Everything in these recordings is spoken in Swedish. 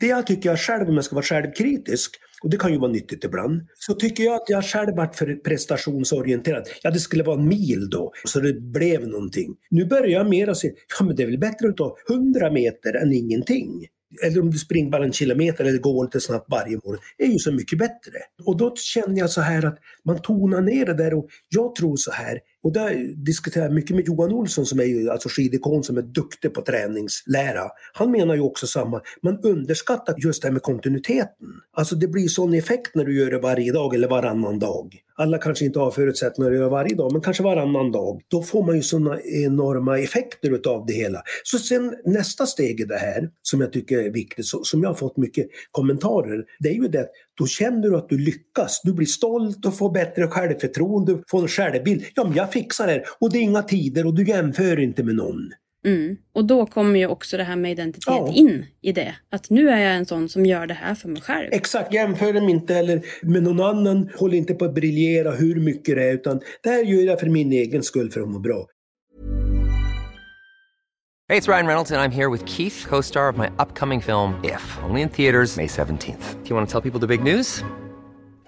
det jag tycker jag själv, om jag ska vara självkritisk, och det kan ju vara nyttigt ibland, så tycker jag att jag själv varit för prestationsorienterad. Ja, det skulle vara en mil då, så det blev någonting. Nu börjar jag mer att se, ja men det är väl bättre att ta 100 meter än ingenting eller om du springer bara en kilometer eller går lite snabbt varje morgon, är ju så mycket bättre. Och då känner jag så här att man tonar ner det där och jag tror så här, och där diskuterar jag mycket med Johan Olsson som är ju alltså skidikon som är duktig på träningslära. Han menar ju också samma, man underskattar just det här med kontinuiteten. Alltså det blir sån effekt när du gör det varje dag eller varannan dag. Alla kanske inte har förutsättningar att göra varje dag, men kanske varannan dag. Då får man ju sådana enorma effekter utav det hela. Så sen nästa steg i det här, som jag tycker är viktigt, som jag har fått mycket kommentarer, det är ju det att då känner du att du lyckas. Du blir stolt och får bättre självförtroende, får en självbild. Ja, men jag fixar det här. och det är inga tider och du jämför inte med någon. Mm. Och då kommer ju också det här med identitet ja. in i det. Att nu är jag en sån som gör det här för mig själv. Exakt, jämför dem inte eller med någon annan. Håll inte på att briljera hur mycket det är utan det här gör jag för min egen skull för att må bra. Hej, det är Ryan Reynolds och jag är här med Keith, co-star of my upcoming film If, only in theaters May 17 th Do you want to tell people the big news?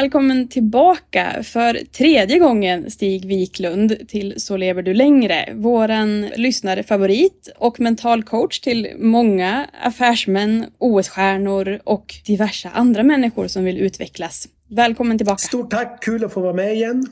Välkommen tillbaka för tredje gången Stig Wiklund till Så lever du längre. Våran lyssnarfavorit och mental coach till många affärsmän, OS-stjärnor och diverse andra människor som vill utvecklas. Välkommen tillbaka. Stort tack, kul att få vara med igen.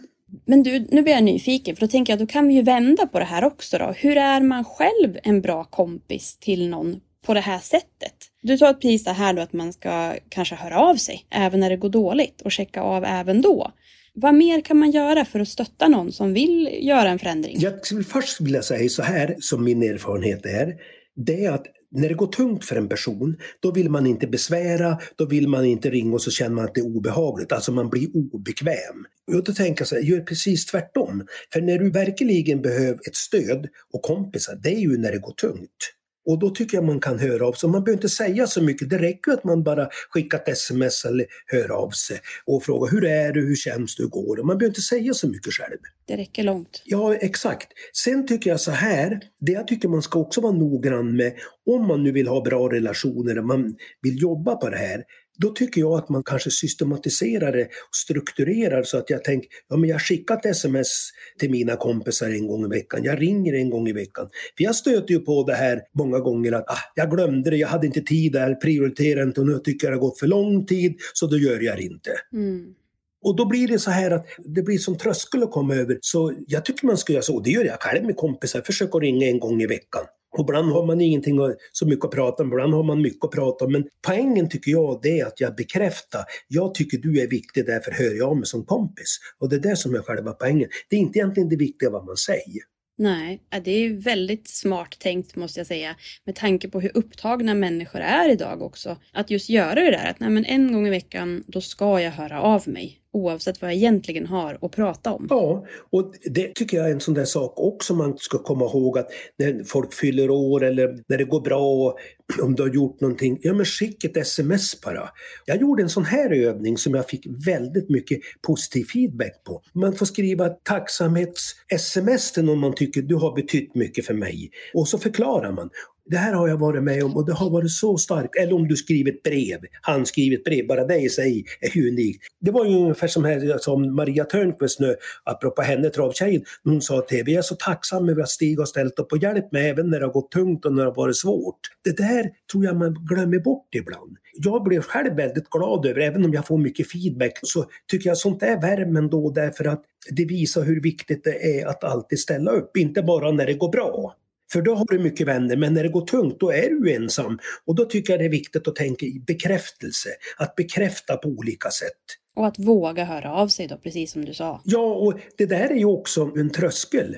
Men du, nu blir jag nyfiken för då tänker jag att då kan vi ju vända på det här också då. Hur är man själv en bra kompis till någon på det här sättet? Du tar ett pris här då att man ska kanske höra av sig även när det går dåligt och checka av även då. Vad mer kan man göra för att stötta någon som vill göra en förändring? Jag skulle först vilja säga så här, som min erfarenhet är. Det är att när det går tungt för en person, då vill man inte besvära, då vill man inte ringa och så känner man att det är obehagligt, alltså man blir obekväm. Och då tänker jag så här, gör precis tvärtom. För när du verkligen behöver ett stöd och kompisar, det är ju när det går tungt. Och då tycker jag man kan höra av sig. Man behöver inte säga så mycket. Det räcker att man bara skickar ett sms eller hör av sig och frågar hur är du, hur känns det, hur går det? Man behöver inte säga så mycket själv. Det räcker långt. Ja, exakt. Sen tycker jag så här, det jag tycker man ska också vara noggrann med, om man nu vill ha bra relationer och man vill jobba på det här, då tycker jag att man kanske systematiserar det och strukturerar så att jag tänker, ja men jag skickar ett sms till mina kompisar en gång i veckan, jag ringer en gång i veckan. För jag stöter ju på det här många gånger att ah, jag glömde det, jag hade inte tid där, prioriterade inte och nu tycker jag det har gått för lång tid så då gör jag det inte. Mm. Och då blir det så här att det blir som tröskel att komma över. Så jag tycker man ska göra så, och det gör jag själv med kompisar, försöka ringa en gång i veckan. Och ibland har man ingenting så mycket att prata om, ibland har man mycket att prata om. Men poängen tycker jag det är att jag bekräftar, jag tycker du är viktig, därför hör jag av mig som kompis. Och det är det som är själva poängen. Det är inte egentligen det viktiga vad man säger. Nej, det är väldigt smart tänkt måste jag säga. Med tanke på hur upptagna människor är idag också. Att just göra det där att nej, men en gång i veckan då ska jag höra av mig oavsett vad jag egentligen har att prata om. Ja, och det tycker jag är en sån där sak också man ska komma ihåg att när folk fyller år eller när det går bra, om du har gjort någonting, ja men skicka ett sms bara. Jag gjorde en sån här övning som jag fick väldigt mycket positiv feedback på. Man får skriva tacksamhets-sms till någon man tycker du har betytt mycket för mig. Och så förklarar man det här har jag varit med om och det har varit så starkt. Eller om du skriver ett brev, handskrivet brev, bara det i sig är unikt. Det var ju ungefär som, här, som Maria Törnqvist nu, apropå henne, travtjejen, hon sa till TV, jag är så tacksam över att Stig har ställt upp och hjälpt mig även när det har gått tungt och när det har varit svårt. Det där tror jag man glömmer bort ibland. Jag blev själv väldigt glad över, även om jag får mycket feedback, så tycker jag sånt är värme ändå därför att det visar hur viktigt det är att alltid ställa upp, inte bara när det går bra. För då har du mycket vänner, men när det går tungt då är du ensam. Och då tycker jag det är viktigt att tänka i bekräftelse, att bekräfta på olika sätt. Och att våga höra av sig då, precis som du sa. Ja, och det där är ju också en tröskel.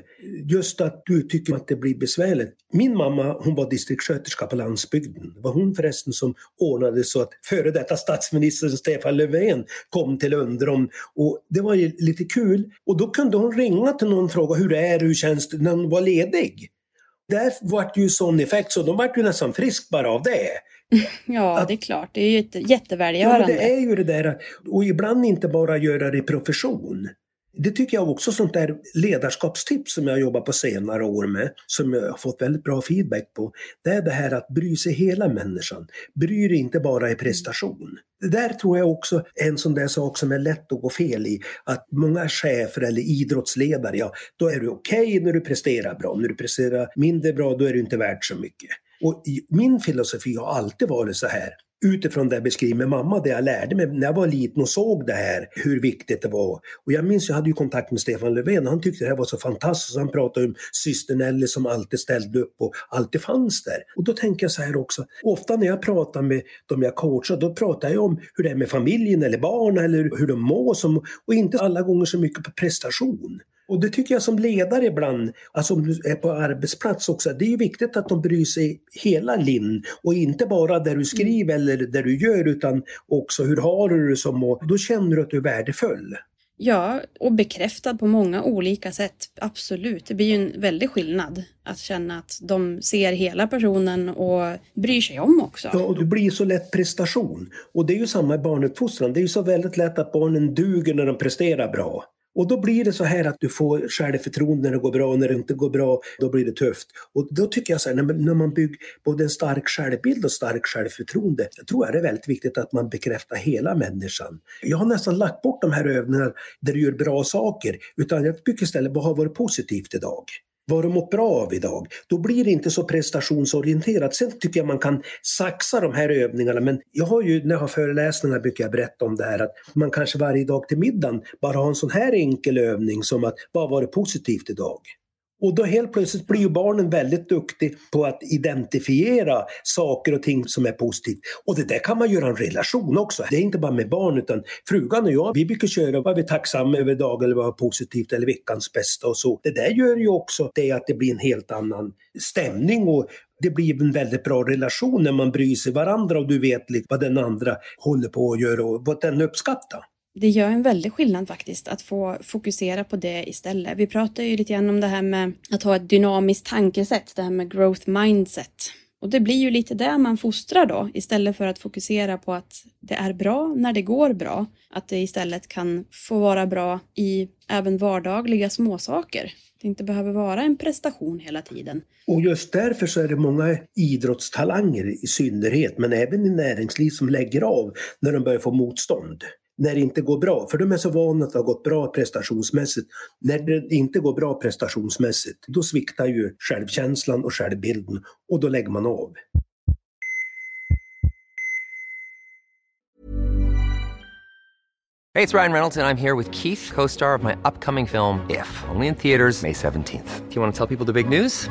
Just att du tycker att det blir besvärligt. Min mamma, hon var distriktssköterska på landsbygden. Det var hon förresten som ordnade så att före detta statsministern Stefan Löfven kom till Undrom. Och det var ju lite kul. Och då kunde hon ringa till någon och fråga hur är det, hur känns det när hon var ledig där vart ju sån effekt så de vart ju nästan frisk bara av det. Ja, att, det är klart. Det är ju jättevälgörande. Ja, det är ju det där. Och ibland inte bara göra det i profession. Det tycker jag också sånt där ledarskapstips som jag jobbat på senare år med, som jag har fått väldigt bra feedback på. Det är det här att bry sig hela människan. Bry dig inte bara i prestation. Det där tror jag också är en sån där sak som är lätt att gå fel i. Att många chefer eller idrottsledare, ja då är du okej okay när du presterar bra. När du presterar mindre bra då är du inte värd så mycket. Och min filosofi har alltid varit så här utifrån det jag beskriver med mamma, det jag lärde mig när jag var liten och såg det här, hur viktigt det var. Och jag minns, jag hade ju kontakt med Stefan Löfven och han tyckte det här var så fantastiskt. Han pratade om syster Nelly som alltid ställde upp och alltid fanns där. Och då tänker jag så här också, ofta när jag pratar med de jag coachar, då pratar jag om hur det är med familjen eller barn eller hur de mår, som, och inte alla gånger så mycket på prestation. Och det tycker jag som ledare ibland, alltså om du är på arbetsplats också, det är viktigt att de bryr sig hela linn och inte bara där du skriver eller där du gör utan också hur har du det som och då känner du att du är värdefull. Ja, och bekräftad på många olika sätt. Absolut. Det blir ju en väldig skillnad att känna att de ser hela personen och bryr sig om också. Ja, och det blir så lätt prestation. Och det är ju samma i barnuppfostran. Det är ju så väldigt lätt att barnen duger när de presterar bra. Och då blir det så här att du får självförtroende när det går bra och när det inte går bra, då blir det tufft. Och då tycker jag så här, när man bygger både en stark självbild och stark självförtroende, jag tror jag det är väldigt viktigt att man bekräftar hela människan. Jag har nästan lagt bort de här övningarna där du gör bra saker, utan jag tycker istället, vad har varit positivt idag? Vad du mått bra av idag. Då blir det inte så prestationsorienterat. Sen tycker jag man kan saxa de här övningarna men jag har ju när jag har föreläsningar brukar jag berätta om det här att man kanske varje dag till middagen bara har en sån här enkel övning som att vad var det positivt idag? Och då helt plötsligt blir ju barnen väldigt duktiga på att identifiera saker och ting som är positivt. Och det där kan man göra en relation också. Det är inte bara med barn utan frugan och jag, vi brukar köra vad vi är tacksamma över dagen eller vad är positivt eller veckans bästa och så. Det där gör ju också det att det blir en helt annan stämning och det blir en väldigt bra relation när man bryr sig varandra och du vet vad den andra håller på att göra och vad den uppskattar det gör en väldig skillnad faktiskt att få fokusera på det istället. Vi pratar ju lite grann om det här med att ha ett dynamiskt tankesätt, det här med growth mindset. Och det blir ju lite det man fostrar då, istället för att fokusera på att det är bra när det går bra. Att det istället kan få vara bra i även vardagliga småsaker. Det inte behöver vara en prestation hela tiden. Och just därför så är det många idrottstalanger i synnerhet, men även i näringsliv som lägger av när de börjar få motstånd när det inte går bra. För de är så vana att det har gått bra prestationsmässigt. När det inte går bra prestationsmässigt, då sviktar ju självkänslan och självbilden och då lägger man av. Hej, det är Ryan Reynolds och jag är här med Keith, co-star of my upcoming film If, only in theaters May 17 th Do you want to tell people the big news?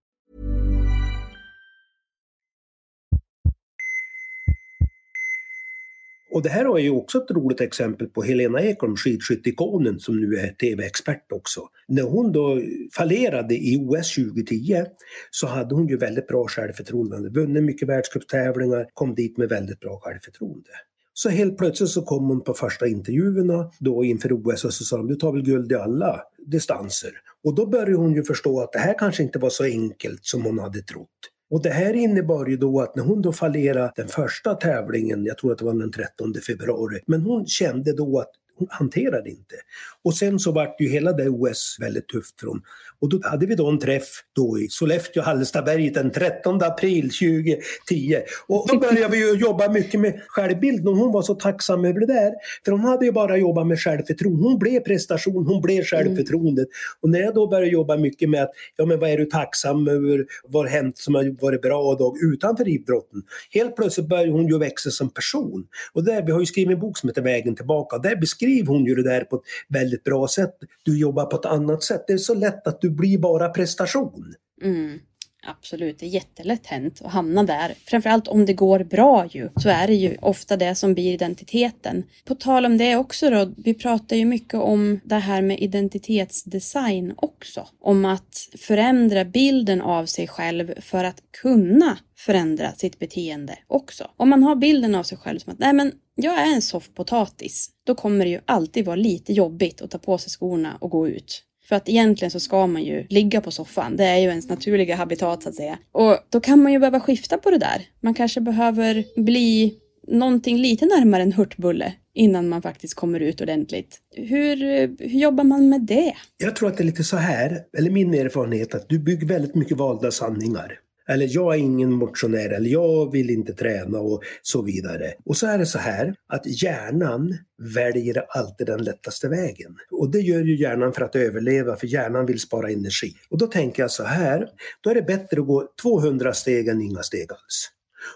Och det här är ju också ett roligt exempel på Helena Ekholm, skidskytteikonen som nu är tv-expert också. När hon då fallerade i OS 2010 så hade hon ju väldigt bra självförtroende. Hon hade vunnit mycket världscuptävlingar, kom dit med väldigt bra självförtroende. Så helt plötsligt så kom hon på första intervjuerna då inför OS och så sa de du tar väl guld i alla distanser. Och då började hon ju förstå att det här kanske inte var så enkelt som hon hade trott. Och det här innebar ju då att när hon då fallerade den första tävlingen, jag tror att det var den 13 februari, men hon kände då att hon hanterade inte. Och sen så vart ju hela det OS väldigt tufft för hon. Och då hade vi då en träff då i Sollefteå, Hallestaberget den 13 april 2010. Och då började vi ju jobba mycket med självbild och hon var så tacksam över det där. För hon hade ju bara jobbat med självförtroende. Hon blev prestation, hon blev självförtroendet. Och när jag då började jobba mycket med att, ja men vad är du tacksam över, vad har hänt som har varit bra dag utanför idrotten? Helt plötsligt började hon ju växa som person. Och där, vi har ju skrivit en bok som heter Vägen tillbaka. Där beskriver hon ju det där på ett väldigt bra sätt. Du jobbar på ett annat sätt. Det är så lätt att du blir bara prestation. Mm. Absolut, det är jättelätt hänt att hamna där. Framförallt om det går bra ju, så är det ju ofta det som blir identiteten. På tal om det också då, vi pratar ju mycket om det här med identitetsdesign också. Om att förändra bilden av sig själv för att kunna förändra sitt beteende också. Om man har bilden av sig själv som att nej men jag är en soffpotatis, då kommer det ju alltid vara lite jobbigt att ta på sig skorna och gå ut. För att egentligen så ska man ju ligga på soffan. Det är ju ens naturliga habitat så att säga. Och då kan man ju behöva skifta på det där. Man kanske behöver bli någonting lite närmare en hurtbulle innan man faktiskt kommer ut ordentligt. Hur, hur jobbar man med det? Jag tror att det är lite så här, eller min erfarenhet, att du bygger väldigt mycket valda sanningar. Eller jag är ingen motionär, eller jag vill inte träna och så vidare. Och så är det så här att hjärnan väljer alltid den lättaste vägen. Och det gör ju hjärnan för att överleva, för hjärnan vill spara energi. Och då tänker jag så här, då är det bättre att gå 200 steg än inga steg alls.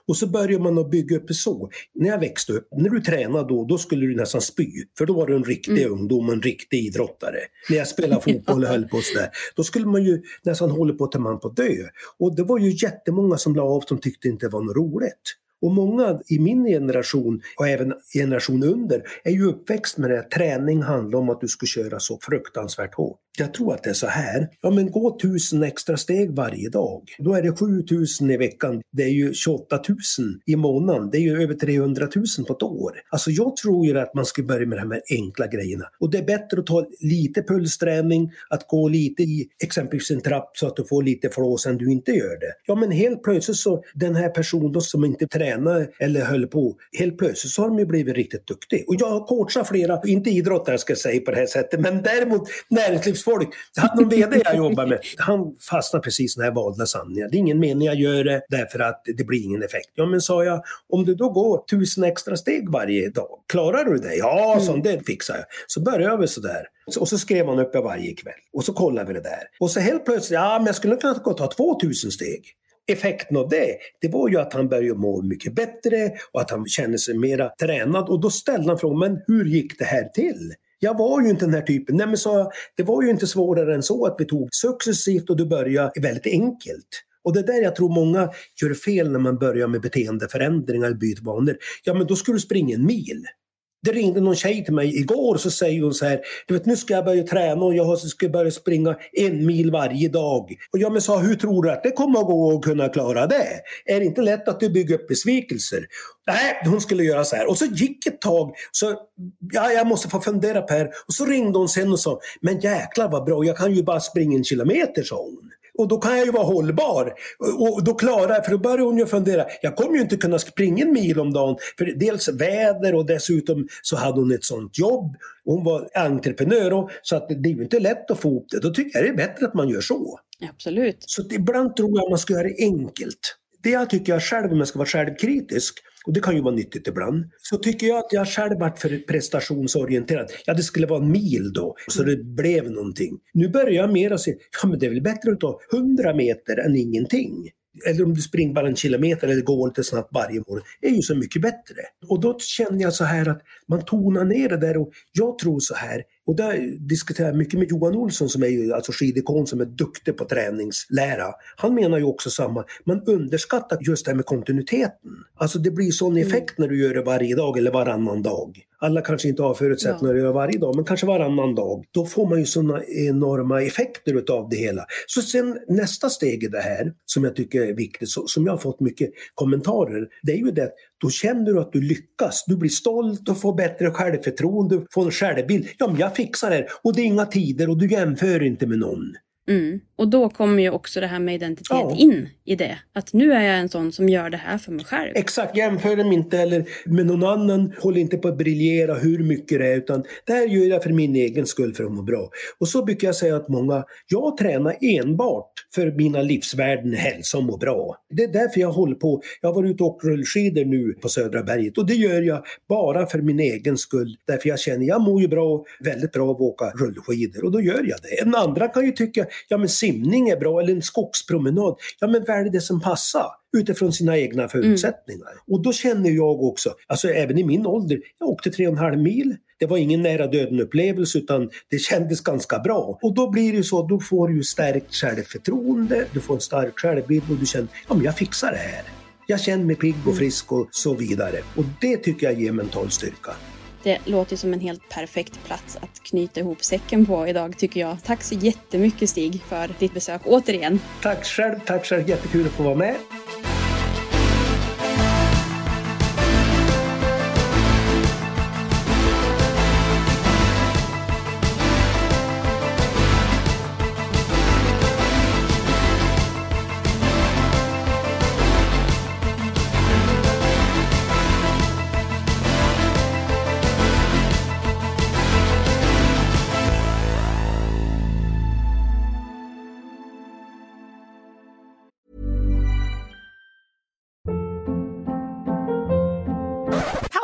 Och så börjar man att bygga upp så. När jag växte upp, när du tränade då, då skulle du nästan spy. För då var du en riktig Mm. ungdom, en riktig idrottare. När jag spelade fotboll och höll på sådär. Då skulle man ju nästan hålla på till man på dö. Och det var ju jättemånga som la av som tyckte inte det var något roligt. Och många i min generation och även generation under är ju uppväxt med det att träning handlar om att du ska köra så fruktansvärt hårt. Jag tror att det är så här. Ja men gå tusen extra steg varje dag. Då är det 7000 i veckan. Det är ju 28 000 i månaden. Det är ju över 300 000 på ett år. Alltså jag tror ju att man ska börja med de här enkla grejerna. Och det är bättre att ta lite pulsträning, att gå lite i exempelvis en trapp så att du får lite flås än du inte gör det. Ja men helt plötsligt så, den här personen som inte tränar eller höll på, helt plötsligt så har de ju blivit riktigt duktig. Och jag har coachat flera, inte idrottare ska jag säga på det här sättet, men däremot näringslivsfolk. Jag hade någon VD jag jobbade med, han fastnade precis när jag valde sanningen. Det är ingen mening jag gör det därför att det blir ingen effekt. Ja men sa jag, om du då går tusen extra steg varje dag, klarar du det? Ja, mm. så det fixar jag. Så började vi sådär. Och så skrev man upp det varje kväll. Och så kollade vi det där. Och så helt plötsligt, ja men jag skulle kunna gå ta 2000 steg effekten av det, det var ju att han började må mycket bättre och att han kände sig mera tränad. Och då ställde han frågan, men hur gick det här till? Jag var ju inte den här typen. Nej men sa jag, det var ju inte svårare än så att vi tog successivt och du började väldigt enkelt. Och det är där jag tror många gör fel när man börjar med beteendeförändringar, byter vanor. Ja men då ska du springa en mil. Det ringde någon tjej till mig igår och så säger hon så här, du vet nu ska jag börja träna och jag ska börja springa en mil varje dag. Och jag sa, hur tror du att det kommer att gå att kunna klara det? Är det inte lätt att du bygger upp besvikelser? Nej, hon skulle göra så här. Och så gick ett tag, så ja, jag måste få fundera på det här. Och så ringde hon sen och sa, men jäklar vad bra, jag kan ju bara springa en kilometer, sa hon. Och då kan jag ju vara hållbar. Och då klarar för då börjar hon ju fundera, jag kommer ju inte kunna springa en mil om dagen. För dels väder och dessutom så hade hon ett sånt jobb. Hon var entreprenör och, så att det är ju inte lätt att få ihop det. Då tycker jag det är bättre att man gör så. Absolut. Så ibland tror jag man ska göra det enkelt. Det jag tycker jag själv, om jag ska vara självkritisk, och det kan ju vara nyttigt ibland, så tycker jag att jag själv varit för prestationsorienterad. Ja, det skulle vara en mil då, så det blev någonting. Nu börjar jag mer att se, ja men det är väl bättre att ta 100 meter än ingenting eller om du springer bara en kilometer eller går lite snabbt varje morgon, är ju så mycket bättre. Och då känner jag så här att man tonar ner det där och jag tror så här, och där diskuterar jag mycket med Johan Olsson som är ju alltså skidikon som är duktig på träningslära. Han menar ju också samma, man underskattar just det här med kontinuiteten. Alltså det blir sån mm. effekt när du gör det varje dag eller varannan dag. Alla kanske inte har förutsättningar ja. att göra varje dag, men kanske varannan dag. Då får man ju såna enorma effekter utav det hela. Så sen nästa steg i det här, som jag tycker är viktigt, som jag har fått mycket kommentarer, det är ju det då känner du att du lyckas. Du blir stolt och får bättre självförtroende, får en självbild. Ja, men jag fixar det Och det är inga tider och du jämför inte med någon. Mm. Och då kommer ju också det här med identitet ja. in i det. Att nu är jag en sån som gör det här för mig själv. Exakt, jämför dem inte eller med någon annan. Håll inte på att briljera hur mycket det är utan det här gör jag för min egen skull för att må bra. Och så brukar jag säga att många, jag tränar enbart för mina livsvärden, hälsa och må bra. Det är därför jag håller på. Jag har varit ute och åkt rullskidor nu på Södra berget och det gör jag bara för min egen skull. Därför jag känner, jag mår ju bra, väldigt bra av att åka rullskidor och då gör jag det. En andra kan ju tycka, ja men simning är bra eller en skogspromenad. Ja men välj det som passar utifrån sina egna förutsättningar. Mm. Och då känner jag också, alltså även i min ålder, jag åkte tre och en halv mil. Det var ingen nära döden upplevelse utan det kändes ganska bra. Och då blir det så, då får du stärkt självförtroende, du får en stark självbild och du känner, ja men jag fixar det här. Jag känner mig pigg och mm. frisk och så vidare. Och det tycker jag ger mental styrka. Det låter som en helt perfekt plats att knyta ihop säcken på idag tycker jag. Tack så jättemycket Stig för ditt besök återigen. Tack själv, tack själv. Jättekul att få vara med.